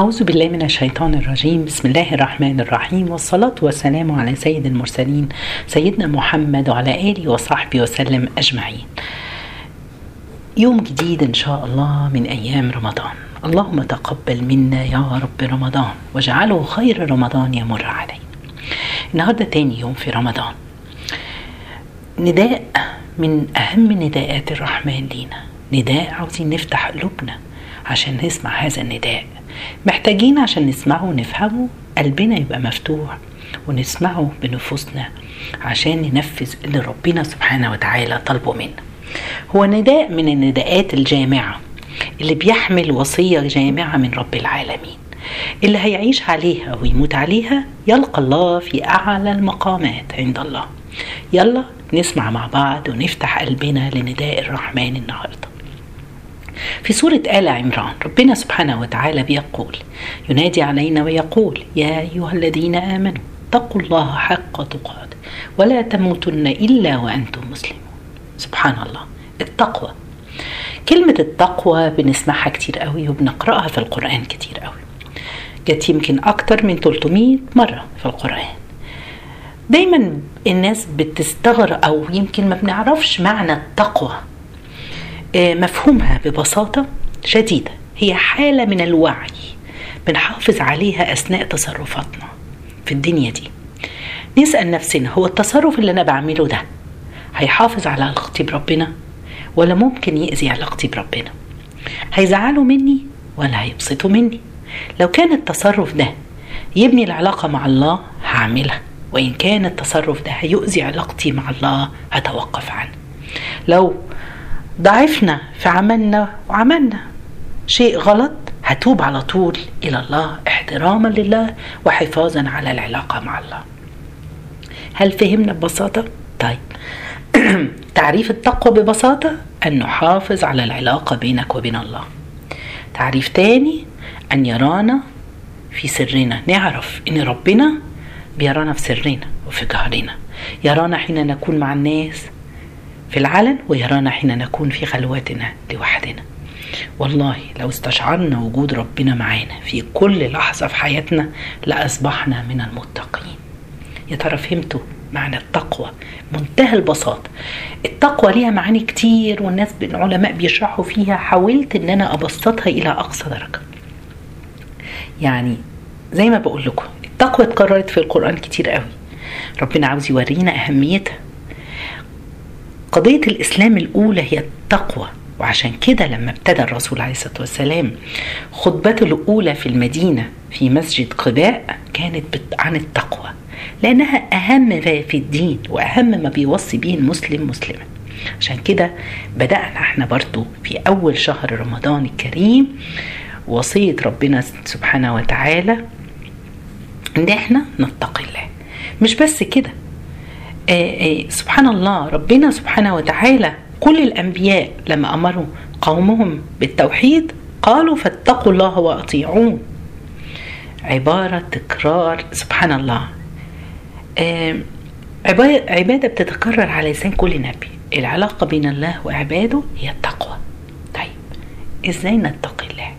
أعوذ بالله من الشيطان الرجيم. بسم الله الرحمن الرحيم. والصلاة والسلام على سيد المرسلين سيدنا محمد وعلى آله وصحبه وسلم أجمعين. يوم جديد إن شاء الله من أيام رمضان. اللهم تقبل منا يا رب رمضان واجعله خير رمضان يمر علينا. النهاردة تاني يوم في رمضان. نداء من أهم نداءات الرحمن لينا. نداء عاوزين نفتح قلوبنا عشان نسمع هذا النداء. محتاجين عشان نسمعه ونفهمه قلبنا يبقى مفتوح ونسمعه بنفوسنا عشان ننفذ اللي ربنا سبحانه وتعالى طلبه منا هو نداء من النداءات الجامعة اللي بيحمل وصية جامعة من رب العالمين. اللي هيعيش عليها ويموت عليها يلقى الله في أعلى المقامات عند الله. يلا نسمع مع بعض ونفتح قلبنا لنداء الرحمن النهارده. في سورة آل عمران ربنا سبحانه وتعالى بيقول ينادي علينا ويقول يا أيها الذين آمنوا اتقوا الله حق تقاته ولا تموتن إلا وأنتم مسلمون. سبحان الله التقوى. كلمة التقوى بنسمعها كتير قوي وبنقرأها في القرآن كتير قوي. جت يمكن أكتر من 300 مرة في القرآن. دايما الناس بتستغرب أو يمكن ما بنعرفش معنى التقوى. مفهومها ببساطة شديدة. هي حالة من الوعي. بنحافظ عليها أثناء تصرفاتنا في الدنيا دي. نسأل نفسنا هو التصرف اللي أنا بعمله ده هيحافظ على علاقتي بربنا ولا ممكن يأذي علاقتي بربنا؟ هيزعلوا مني ولا هيبسطوا مني؟ لو كان التصرف ده يبني العلاقة مع الله هعملها. وإن كان التصرف ده هيؤذي علاقتي مع الله هتوقف عنه. لو ضعفنا في عملنا وعملنا. شيء غلط؟ هتوب على طول إلى الله. احتراما لله وحفاظا على العلاقة مع الله. هل فهمنا ببساطة؟ طيب. تعريف التقوى ببساطة؟ أن نحافظ على العلاقة بينك وبين الله. تعريف تاني؟ أن يرانا في سرنا. نعرف أن ربنا بيرانا في سرنا وفي جهرنا يرانا حين نكون مع الناس في العلن ويرانا حين نكون في خلوتنا لوحدنا. والله لو استشعرنا وجود ربنا معانا في كل لحظة في حياتنا لأصبحنا من المتقين. يا ترى فهمتوا معنى التقوى؟ منتهى البساطة. التقوى ليها معاني كتير والناس العلماء بيشرحوا فيها. حاولت إن أنا أبسطها إلى أقصى درجة. يعني زي ما بقول لكم التقوى اتكررت في القرآن كتير قوي. ربنا عاوز يورينا أهميتها. قضية الإسلام الأولى هي التقوى وعشان كده لما ابتدى الرسول عليه الصلاة والسلام خطبته الأولى في المدينة في مسجد قباء كانت عن التقوى لأنها أهم ما في الدين وأهم ما بيوصي به المسلم مسلما. عشان كده بدأنا إحنا برضو في أول شهر رمضان الكريم وصية ربنا سبحانه وتعالى إن إحنا نتقي الله. مش بس كده سبحان الله ربنا سبحانه وتعالى كل الأنبياء لما أمروا قومهم بالتوحيد قالوا فاتقوا الله وأطيعون. عبارة تكرار سبحان الله عبادة بتتكرر على لسان كل نبي. العلاقة بين الله وعباده هي التقوى. طيب إزاي نتقي الله؟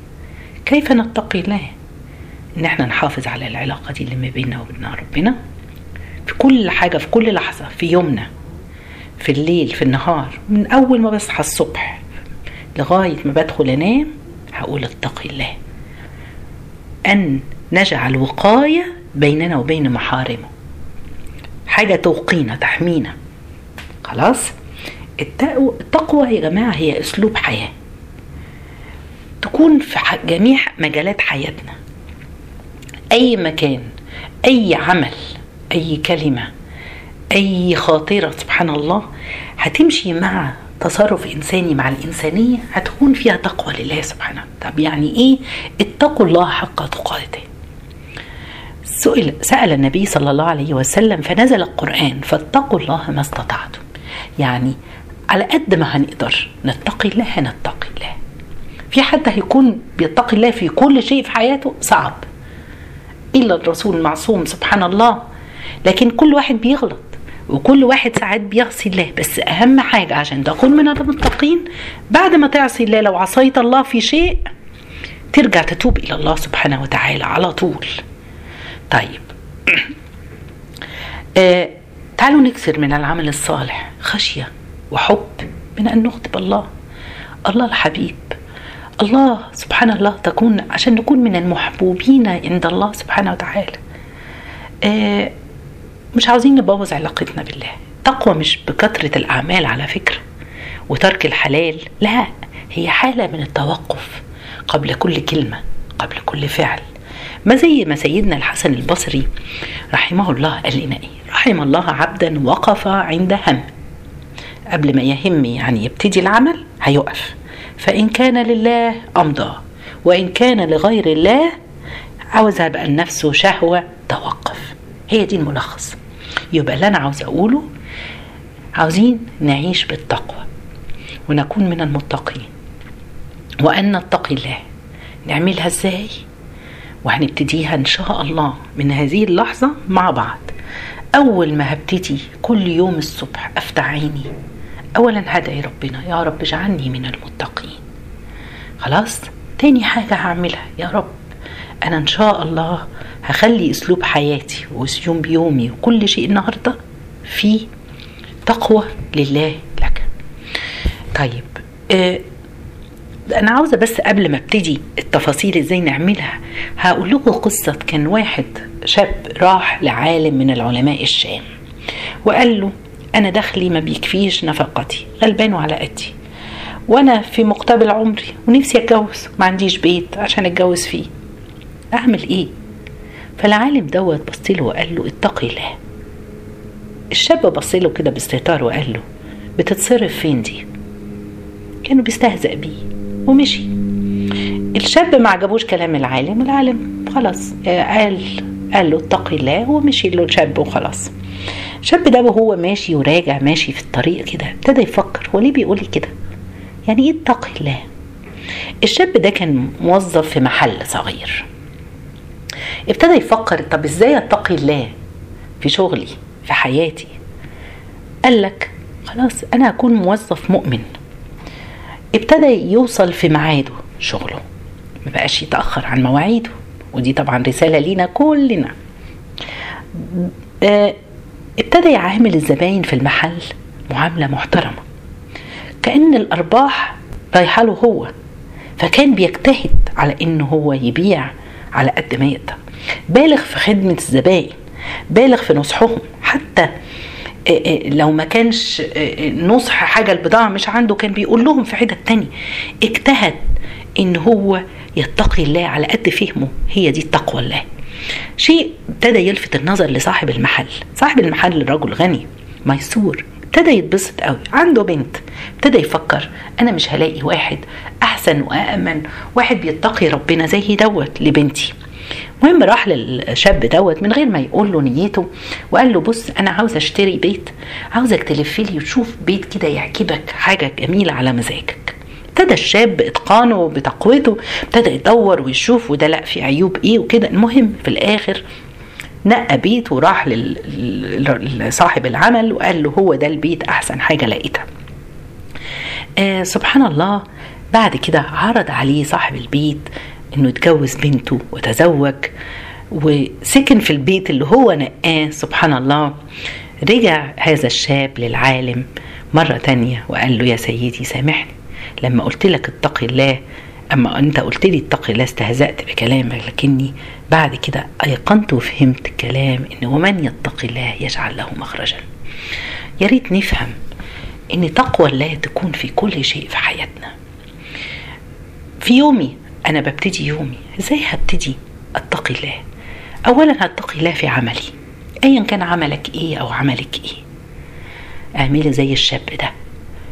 كيف نتقي الله؟ ان إحنا نحافظ على العلاقة دي اللي ما بيننا وبين ربنا. في كل حاجة في كل لحظة في يومنا في الليل في النهار من أول ما بصحى الصبح لغاية ما بدخل أنام هقول اتقي الله. أن نجعل وقاية بيننا وبين محارمه. حاجة توقينا تحمينا. خلاص؟ التقوى يا جماعة هي أسلوب حياة. تكون في جميع مجالات حياتنا. أي مكان أي عمل أي كلمة أي خاطرة سبحان الله هتمشي مع تصرف إنساني مع الإنسانية هتكون فيها تقوى لله سبحانه. طب يعني إيه؟ اتقوا الله حق تقاته. سئل سأل النبي صلى الله عليه وسلم فنزل القرآن فاتقوا الله ما استطعتم. يعني على قد ما هنقدر نتقي الله هنتقي الله. في حد هيكون بيتقي الله في كل شيء في حياته؟ صعب. إلا الرسول المعصوم سبحان الله لكن كل واحد بيغلط وكل واحد ساعات بيعصي الله. بس أهم حاجة عشان تكون من المتقين بعد ما تعصي الله لو عصيت الله في شيء ترجع تتوب إلى الله سبحانه وتعالى على طول. طيب. آه تعالوا نكثر من العمل الصالح. خشية وحب من أن نغضب الله. الله الحبيب. الله سبحان الله تكون عشان نكون من المحبوبين عند الله سبحانه وتعالى. آه مش عاوزين نبوظ علاقتنا بالله. تقوى مش بكثرة الأعمال على فكرة. وترك الحلال لا هي حالة من التوقف قبل كل كلمة قبل كل فعل. ما زي ما سيدنا الحسن البصري رحمه الله قال لنا إيه؟ رحم الله عبدا وقف عند هم. قبل ما يهم يعني يبتدي العمل هيقف. فإن كان لله أمضى وإن كان لغير الله عاوزها بقى النفس شهوة توقف. هي دي الملخص. يبقى اللي أنا عاوز أقوله عاوزين نعيش بالتقوى ونكون من المتقين. وأن نتقي الله. نعملها إزاي؟ وهنبتديها إن شاء الله من هذه اللحظة مع بعض. أول ما هبتدي كل يوم الصبح أفتح عيني. اولا هدعي ربنا يا رب اجعلني من المتقين. خلاص؟ تاني حاجة هعملها يا رب أنا إن شاء الله هخلي أسلوب حياتي ويوم بيومي وكل شيء النهاردة في تقوى لله لك. طيب آه أنا عاوزة بس قبل ما ابتدي التفاصيل إزاي نعملها هقول لكم قصة. كان واحد شاب راح لعالم من العلماء الشام وقال له أنا دخلي ما بيكفيش نفقتي غلبان وعلى قدي وأنا في مقتبل عمري ونفسي أتجوز ما عنديش بيت عشان أتجوز فيه. أعمل إيه؟ فالعالم دوت بص له وقال له اتقي الله. الشاب بص له كده باستهتار وقال له بتتصرف فين دي؟ كانوا بيستهزأ بيه ومشي. الشاب ما عجبوش كلام العالم العالم خلاص قال قال له اتقي الله ومشي له الشاب وخلاص. الشاب ده وهو ماشي وراجع ماشي في الطريق كده ابتدى يفكر هو ليه بيقول لي كده؟ يعني إيه اتقي الله؟ الشاب ده كان موظف في محل صغير. ابتدى يفكر طب إزاي أتقي الله في شغلي في حياتي؟ قال لك خلاص أنا هكون موظف مؤمن. ابتدى يوصل في ميعاده شغله. ما بقاش يتأخر عن مواعيده. ودي طبعا رسالة لينا كلنا. ابتدى يعامل الزباين في المحل معاملة محترمة. كأن الأرباح رايحة له هو. فكان بيجتهد على إنه هو يبيع على قد ما يقدر. بالغ في خدمة الزباين بالغ في نصحهم. حتى لو ما كانش نصح حاجة البضاعة مش عنده كان بيقول لهم في حتة تانية. اجتهد إن هو يتقي الله على قد فهمه. هي دي التقوى الله شيء ابتدى يلفت النظر لصاحب المحل. صاحب المحل رجل غني ميسور ابتدى يتبسط قوي. عنده بنت ابتدى يفكر أنا مش هلاقي واحد أحسن وامن واحد بيتقي ربنا زي دوت لبنتي. المهم راح للشاب دوت من غير ما يقول له نيته وقال له بص أنا عاوز أشتري بيت عاوزك تلف لي وتشوف بيت كده يعجبك حاجة جميلة على مزاجك. ابتدى الشاب باتقانه وبتقوته ابتدى يدور ويشوف وده لأ في عيوب إيه وكده. المهم في الآخر نقى بيت وراح لصاحب العمل وقال له هو ده البيت أحسن حاجة لقيتها. آه سبحان الله بعد كده عرض عليه صاحب البيت إنه يتجوز بنته وتزوج وسكن في البيت اللي هو نقاه سبحان الله رجع هذا الشاب للعالم مرة تانية وقال له يا سيدي سامحني لما قلت لك اتقي الله أما أنت قلت لي اتقي الله استهزأت بكلامك لكني بعد كده أيقنت وفهمت الكلام إن ومن يتقي الله يجعل له مخرجا. يا ريت نفهم إن تقوى الله تكون في كل شيء في حياتنا. في يومي أنا ببتدي يومي. إزاي هبتدي أتقي الله؟ اولا هتقي الله في عملي. ايا كان عملك إيه أو عملك إيه؟ اعملي زي الشاب ده.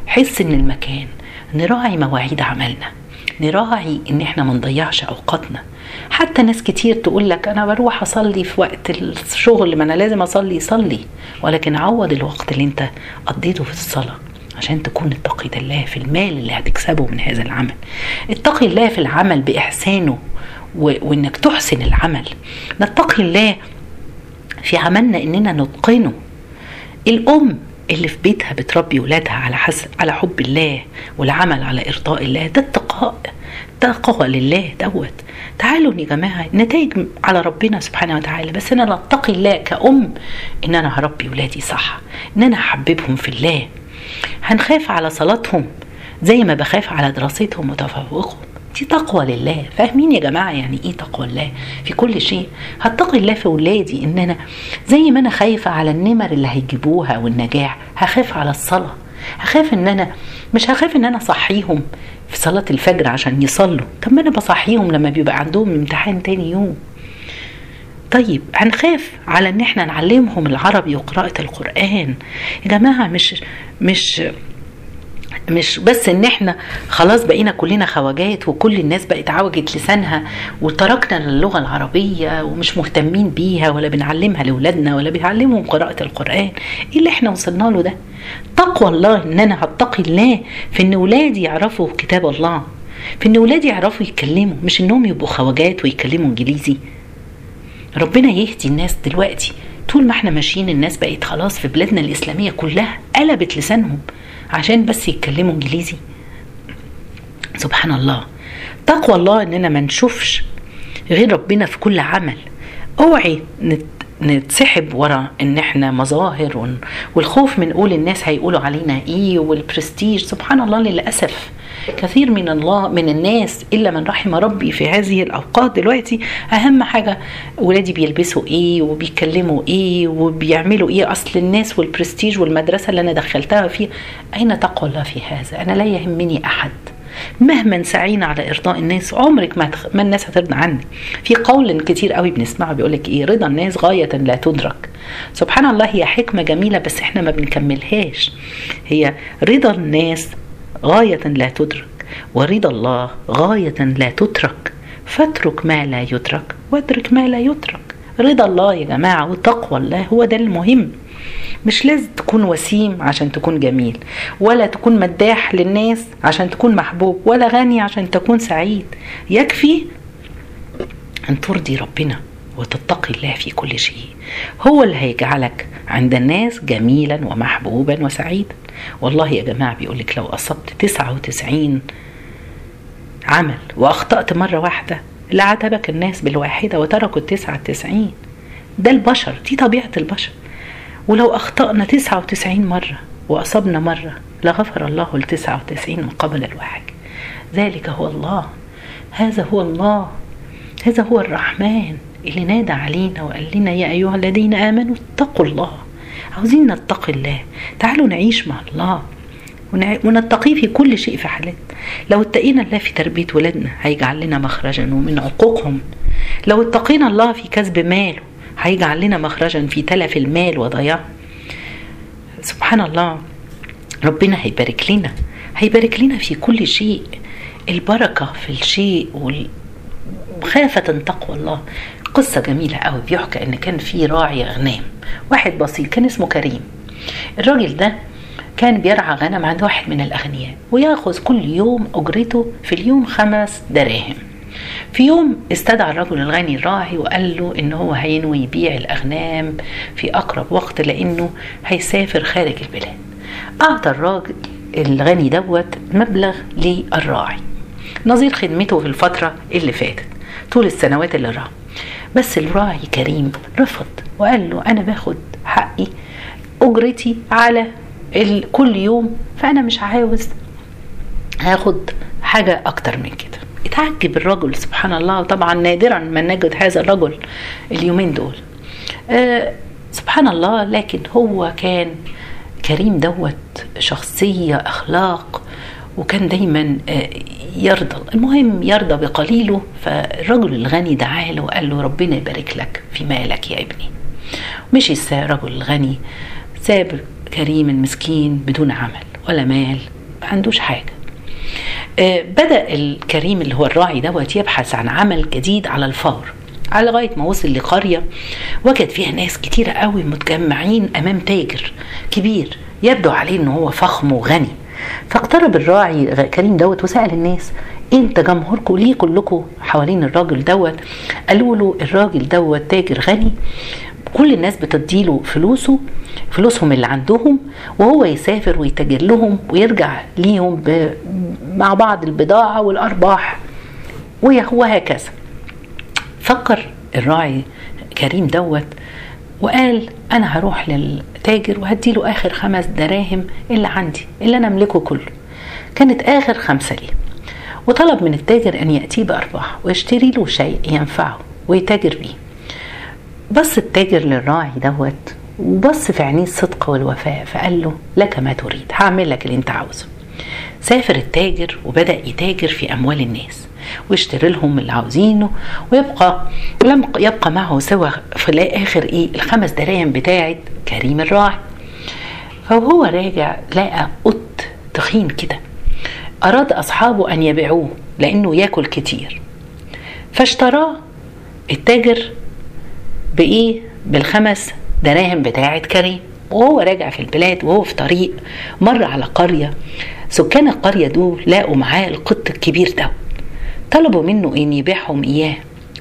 حس إن المكان نراعي مواعيد عملنا. نراعي إن إحنا ما نضيعش أوقاتنا. حتى ناس كتير تقول لك أنا بروح أصلي في وقت الشغل ما أنا لازم أصلي صلي. ولكن عوض الوقت اللي أنت قضيته في الصلاة. عشان تكون اتقي الله في المال اللي هتكسبه من هذا العمل. اتقي الله في العمل بإحسانه. وإنك تحسن العمل. نتقي الله في عملنا إننا نتقنه. الأم اللي في بيتها بتربي ولادها على حس... على حب الله والعمل على إرضاء الله ده اتقاء تقوى لله دوت. تعالوا يا جماعة نتائج على ربنا سبحانه وتعالى. بس أنا أتقي الله كأم إن أنا هربي ولادي صح إن أنا أحببهم في الله. هنخاف على صلاتهم زي ما بخاف على دراستهم وتفوقهم. دي تقوى لله. فاهمين يا جماعة يعني إيه تقوى الله في كل شيء. هتقي الله في ولادي إن أنا زي ما أنا خايفة على النمر اللي هيجيبوها والنجاح. هخاف على الصلاة. هخاف إن أنا مش هخاف إن أنا أصحيهم في صلاة الفجر عشان يصلوا. طب ما أنا بصحيهم لما بيبقى عندهم امتحان تاني يوم. طيب هنخاف على إن إحنا نعلمهم العربي وقراءة القرآن. يا جماعة مش مش مش بس إن إحنا خلاص بقينا كلنا خواجات وكل الناس بقت عوجت لسانها وتركنا اللغة العربية ومش مهتمين بيها ولا بنعلمها لأولادنا ولا بنعلمهم قراءة القرآن إيه اللي إحنا وصلنا له ده؟ تقوى الله إن أنا هتقي الله في إن ولادي يعرفوا كتاب الله في إن ولادي يعرفوا يتكلموا مش إنهم يبقوا خواجات ويتكلموا إنجليزي. ربنا يهدي الناس دلوقتي. طول ما إحنا ماشيين الناس بقت خلاص في بلادنا الإسلامية كلها قلبت لسانهم عشان بس يتكلموا إنجليزي. سبحان الله تقوى الله إننا ما نشوفش غير ربنا في كل عمل. أوعى نتسحب ورا إن إحنا مظاهر والخوف من قول الناس هيقولوا علينا إيه والبرستيج سبحان الله للأسف. كثير من الله من الناس إلا من رحم ربي في هذه الأوقات دلوقتي أهم حاجة ولادي بيلبسوا إيه وبيتكلموا إيه وبيعملوا إيه؟ أصل الناس والبرستيج والمدرسة اللي أنا دخلتها فيها أين تقوى الله في هذا؟ أنا لا يهمني أحد. مهما سعينا على إرضاء الناس عمرك ما, تخ... ما الناس هترضى عني. في قول كتير قوي بنسمعه بيقول لك إيه؟ رضا الناس غاية لا تدرك. سبحان الله هي حكمة جميلة بس إحنا ما بنكملهاش. هي رضا الناس غاية لا تدرك ورضا الله غاية لا تترك. فاترك ما لا يترك واترك ما لا يترك. رضا الله يا جماعة وتقوى الله هو ده المهم. مش لازم تكون وسيم عشان تكون جميل ولا تكون مداح للناس عشان تكون محبوب ولا غني عشان تكون سعيد. يكفي أن ترضي ربنا وتتقي الله في كل شيء. هو اللي هيجعلك عند الناس جميلا ومحبوبا وسعيدا. والله يا جماعة بيقولك لو أصبت 99 عمل وأخطأت مرة واحدة لعتبك الناس بالواحدة وتركوا التسعة التسعين ده البشر دي طبيعة البشر. ولو أخطأنا تسعة وتسعين مرة وأصبنا مرة لغفر الله التسعة وتسعين وقبل الواحد ذلك هو الله. هذا هو الله. هذا هو الرحمن اللي نادى علينا وقال لنا يا أيها الذين آمنوا اتقوا الله. عاوزين نتقي الله. تعالوا نعيش مع الله. ونتقيه في كل شيء في حياتنا لو اتقينا الله في تربية ولادنا هيجعل لنا مخرجا ومن عقوقهم. لو اتقينا الله في كسب ماله هيجعل لنا مخرجا في تلف المال وضياعه سبحان الله. ربنا هيبارك لنا. هيبارك لنا في كل شيء. البركة في الشيء وخافة تقوى الله. قصة جميلة قوي بيحكى إن كان في راعي اغنام واحد بسيط كان اسمه كريم. الراجل ده كان بيرعى غنم عند واحد من الأغنياء ويأخذ كل يوم أجرته في اليوم خمس دراهم. في يوم استدعى الرجل الغني الراعي وقال له إن هو هينوي يبيع الأغنام في أقرب وقت لأنه هيسافر خارج البلاد. أعطى الراجل الغني دوت مبلغ للراعي. نظير خدمته في الفترة اللي فاتت طول السنوات اللي راح بس الراعي كريم رفض وقال له أنا باخد حقي أجرتي على كل يوم فأنا مش عاوز هاخد حاجة أكتر من كده. اتعجب الرجل سبحان الله. طبعا نادرا ما نجد هذا الرجل اليومين دول. آه سبحان الله. لكن هو كان كريم دوت شخصية أخلاق وكان دايما يرضى. المهم يرضى بقليله فالرجل الغني دعاه له وقال له ربنا يبارك لك في مالك يا ابني. مشي الرجل الغني ساب كريم المسكين بدون عمل ولا مال ما عندوش حاجة. بدأ الكريم اللي هو الراعي دوت يبحث عن عمل جديد على الفور على لغاية ما وصل لقرية وجد فيها ناس كتيرة قوي متجمعين أمام تاجر كبير يبدو عليه إن هو فخم وغني. فاقترب الراعي كريم دوت وسأل الناس أنت جمهوركم؟ ليه كلكم حوالين الراجل دوت؟ قالوا له الراجل دوت تاجر غني كل الناس بتديله فلوسه فلوسهم اللي عندهم وهو يسافر ويتاجر لهم ويرجع ليهم مع بعض البضاعة والأرباح. وهكذا. فكر الراعي كريم دوت وقال أنا هروح للتاجر وهديله آخر خمس دراهم اللي عندي اللي أنا أملكه كله. كانت آخر خمسة ليه. وطلب من التاجر أن يأتيه بأرباح ويشتري له شيء ينفعه ويتاجر بيه. بص التاجر للراعي دوت وبص في عينيه الصدق والوفاء فقال له لك ما تريد هعمل لك اللي أنت عاوزه. سافر التاجر وبدأ يتاجر في أموال الناس ويشتري لهم اللي عاوزينه ويبقى لم يبقى معه سوى في الآخر إيه الخمس دراهم بتاعت كريم الراعي. فهو راجع لقى قط تخين كده أراد أصحابه أن يبيعوه لأنه ياكل كتير. فاشتراه التاجر بإيه؟ بالخمس دراهم بتاعت كريم. وهو راجع في البلاد وهو في طريق مر على قرية سكان القرية دول لقوا معاه القط الكبير ده. طلبوا منه إن يبيعهم إياه.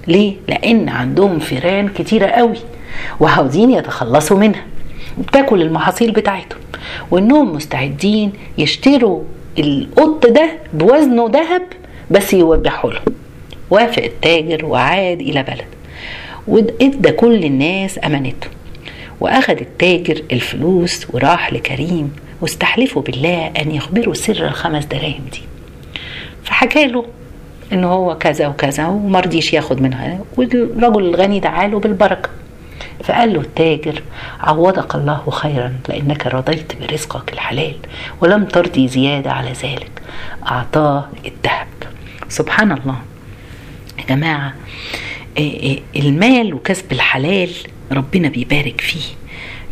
ليه؟ لأن عندهم فيران كتيرة قوي وعاوزين يتخلصوا منها. بتاكل المحاصيل بتاعتهم. وإنهم مستعدين يشتروا القط ده بوزنه ذهب بس يوجحوا له. وافق التاجر وعاد إلى بلد. وادى كل الناس أمانته. وأخذ التاجر الفلوس وراح لكريم واستحلفوا بالله أن يخبروا سر الخمس دراهم دي. فحكى له إن هو كذا وكذا ومرضيش ياخد منها. والرجل الغني دعاله بالبركة. فقال له التاجر عوضك الله خيرا لأنك رضيت برزقك الحلال ولم ترضي زيادة على ذلك. أعطاه الذهب. سبحان الله. يا جماعة المال وكسب الحلال ربنا بيبارك فيه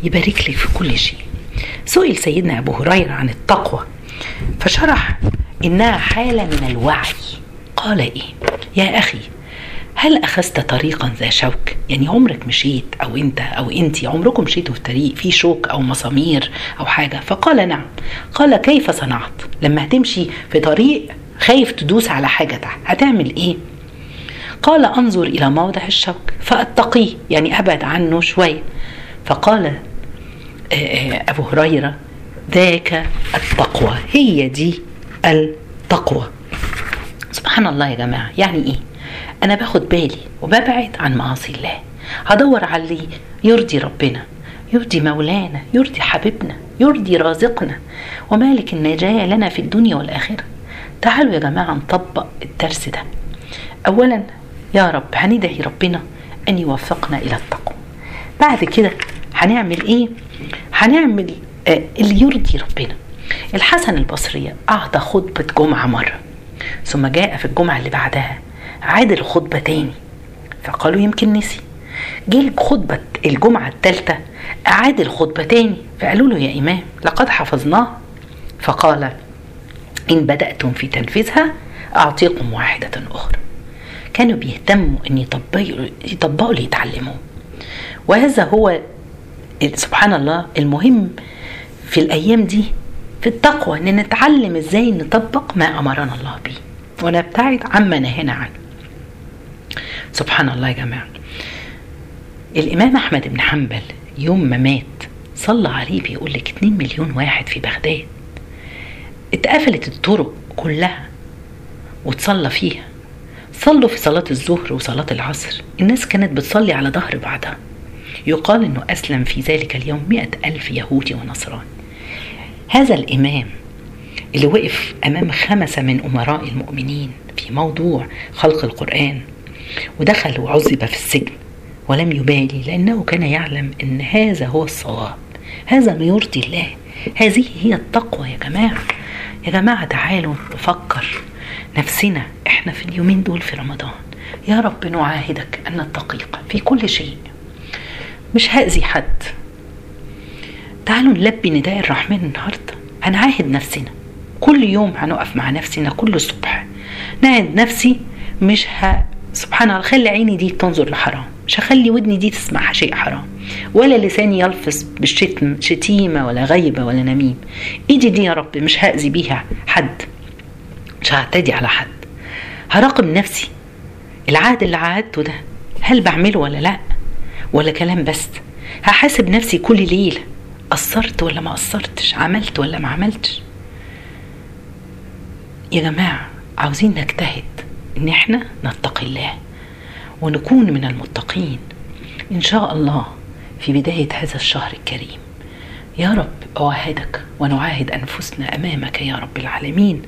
يبارك لك في كل شيء. سئل سيدنا أبو هريرة عن التقوى فشرح إنها حالة من الوعي. قال إيه؟ يا أخي هل أخذت طريقا ذا شوك؟ يعني عمرك مشيت أو أنت أو أنت عمركم مشيتوا في طريق فيه شوك أو مسامير أو حاجة؟ فقال نعم. قال كيف صنعت؟ لما هتمشي في طريق خايف تدوس على حاجة تحت. هتعمل إيه؟ قال أنظر إلى موضع الشوك فأتقيه يعني أبعد عنه شوية. فقال أبو هريرة ذاك التقوى هي دي التقوى. سبحان الله يا جماعة يعني إيه؟ أنا باخد بالي وببعد عن معاصي الله. هدور على اللي يرضي ربنا يرضي مولانا يرضي حبيبنا يرضي رازقنا. ومالك النجاة لنا في الدنيا والآخرة. تعالوا يا جماعة نطبق الدرس ده. أولا يا رب هندعي ربنا أن يوفقنا إلى التقوى. بعد كده هنعمل إيه؟ هنعمل آه اللي يرضي ربنا. الحسن البصري أعطى خطبة جمعة مرة ثم جاء في الجمعة اللي بعدها عاد الخطبة تاني. فقالوا يمكن نسي. جه الخطبة الجمعة الثالثة أعاد الخطبة تاني. فقالوا له يا إمام لقد حفظناه. فقال إن بدأتم في تنفيذها أعطيكم واحدة أخرى. كانوا بيهتموا يطبقوا يطبقوا اللي يتعلموه. وهذا هو سبحان الله المهم في الأيام دي في التقوى إن نتعلم إزاي نطبق ما أمرنا الله به ونبتعد عما نهينا عنه. سبحان الله يا جماعة. الإمام أحمد بن حنبل يوم ما مات صلى عليه بيقول لك 2 مليون واحد في بغداد. اتقفلت الطرق كلها وتصلى فيها. صلوا في صلاة الظهر وصلاة العصر. الناس كانت بتصلي على ظهر بعضها. يقال أنه أسلم في ذلك اليوم مئة ألف يهودي ونصراني. هذا الإمام اللي وقف أمام خمسة من أمراء المؤمنين في موضوع خلق القرآن ودخل وعذب في السجن ولم يبالي لأنه كان يعلم أن هذا هو الصواب. هذا ما يرضي الله. هذه هي التقوى يا جماعة. يا جماعة تعالوا نفكر نفسنا إحنا في اليومين دول في رمضان. يا رب نعاهدك أن نتقيك في كل شيء. مش هأذي حد. تعالوا نلبي نداء الرحمن النهارده. هنعاهد نفسنا. كل يوم هنقف مع نفسنا كل صبح. نعد نفسي مش ه... سبحان الله خلي عيني دي تنظر لحرام. مش هخلي ودني دي تسمع شيء حرام. ولا لساني يلفظ بالشتم شتيمة ولا غيبة ولا نميم. ايدي دي يا رب مش هأذي بيها حد. مش هعتدي على حد. هراقب نفسي. العهد اللي عهدته ده هل بعمله ولا لأ؟ ولا كلام بس. هحاسب نفسي كل ليلة. قصرت ولا ما قصرتش؟ عملت ولا ما عملتش؟ يا جماعة عاوزين نجتهد إن إحنا نتقي الله ونكون من المتقين. إن شاء الله في بداية هذا الشهر الكريم. يا رب أعاهدك ونعاهد أنفسنا أمامك يا رب العالمين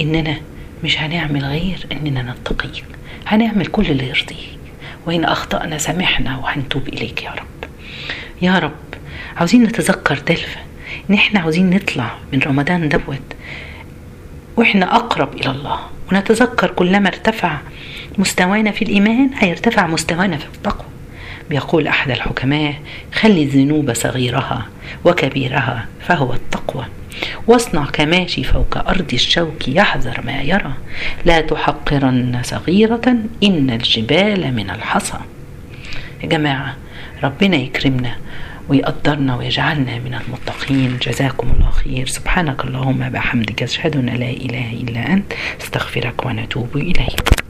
إننا مش هنعمل غير إننا نتقيك هنعمل كل اللي يرضيك. وإن أخطأنا سامحنا وهنتوب إليك يا رب. يا رب عاوزين نتذكر دلفة إن إحنا عاوزين نطلع من رمضان دوت وإحنا أقرب إلى الله ونتذكر كلما ارتفع مستوانا في الإيمان هيرتفع مستوانا في التقوى. بيقول أحد الحكماء خلي الذنوب صغيرها وكبيرها فهو التقوى. واصنع كماشي فوق أرض الشوك يحذر ما يرى. لا تحقرن صغيرة إن الجبال من الحصى. يا جماعة ربنا يكرمنا ويقدرنا ويجعلنا من المتقين. جزاكم الله خير. سبحانك اللهم بحمدك أشهد أن لا إله إلا أنت أستغفرك ونتوب إليك.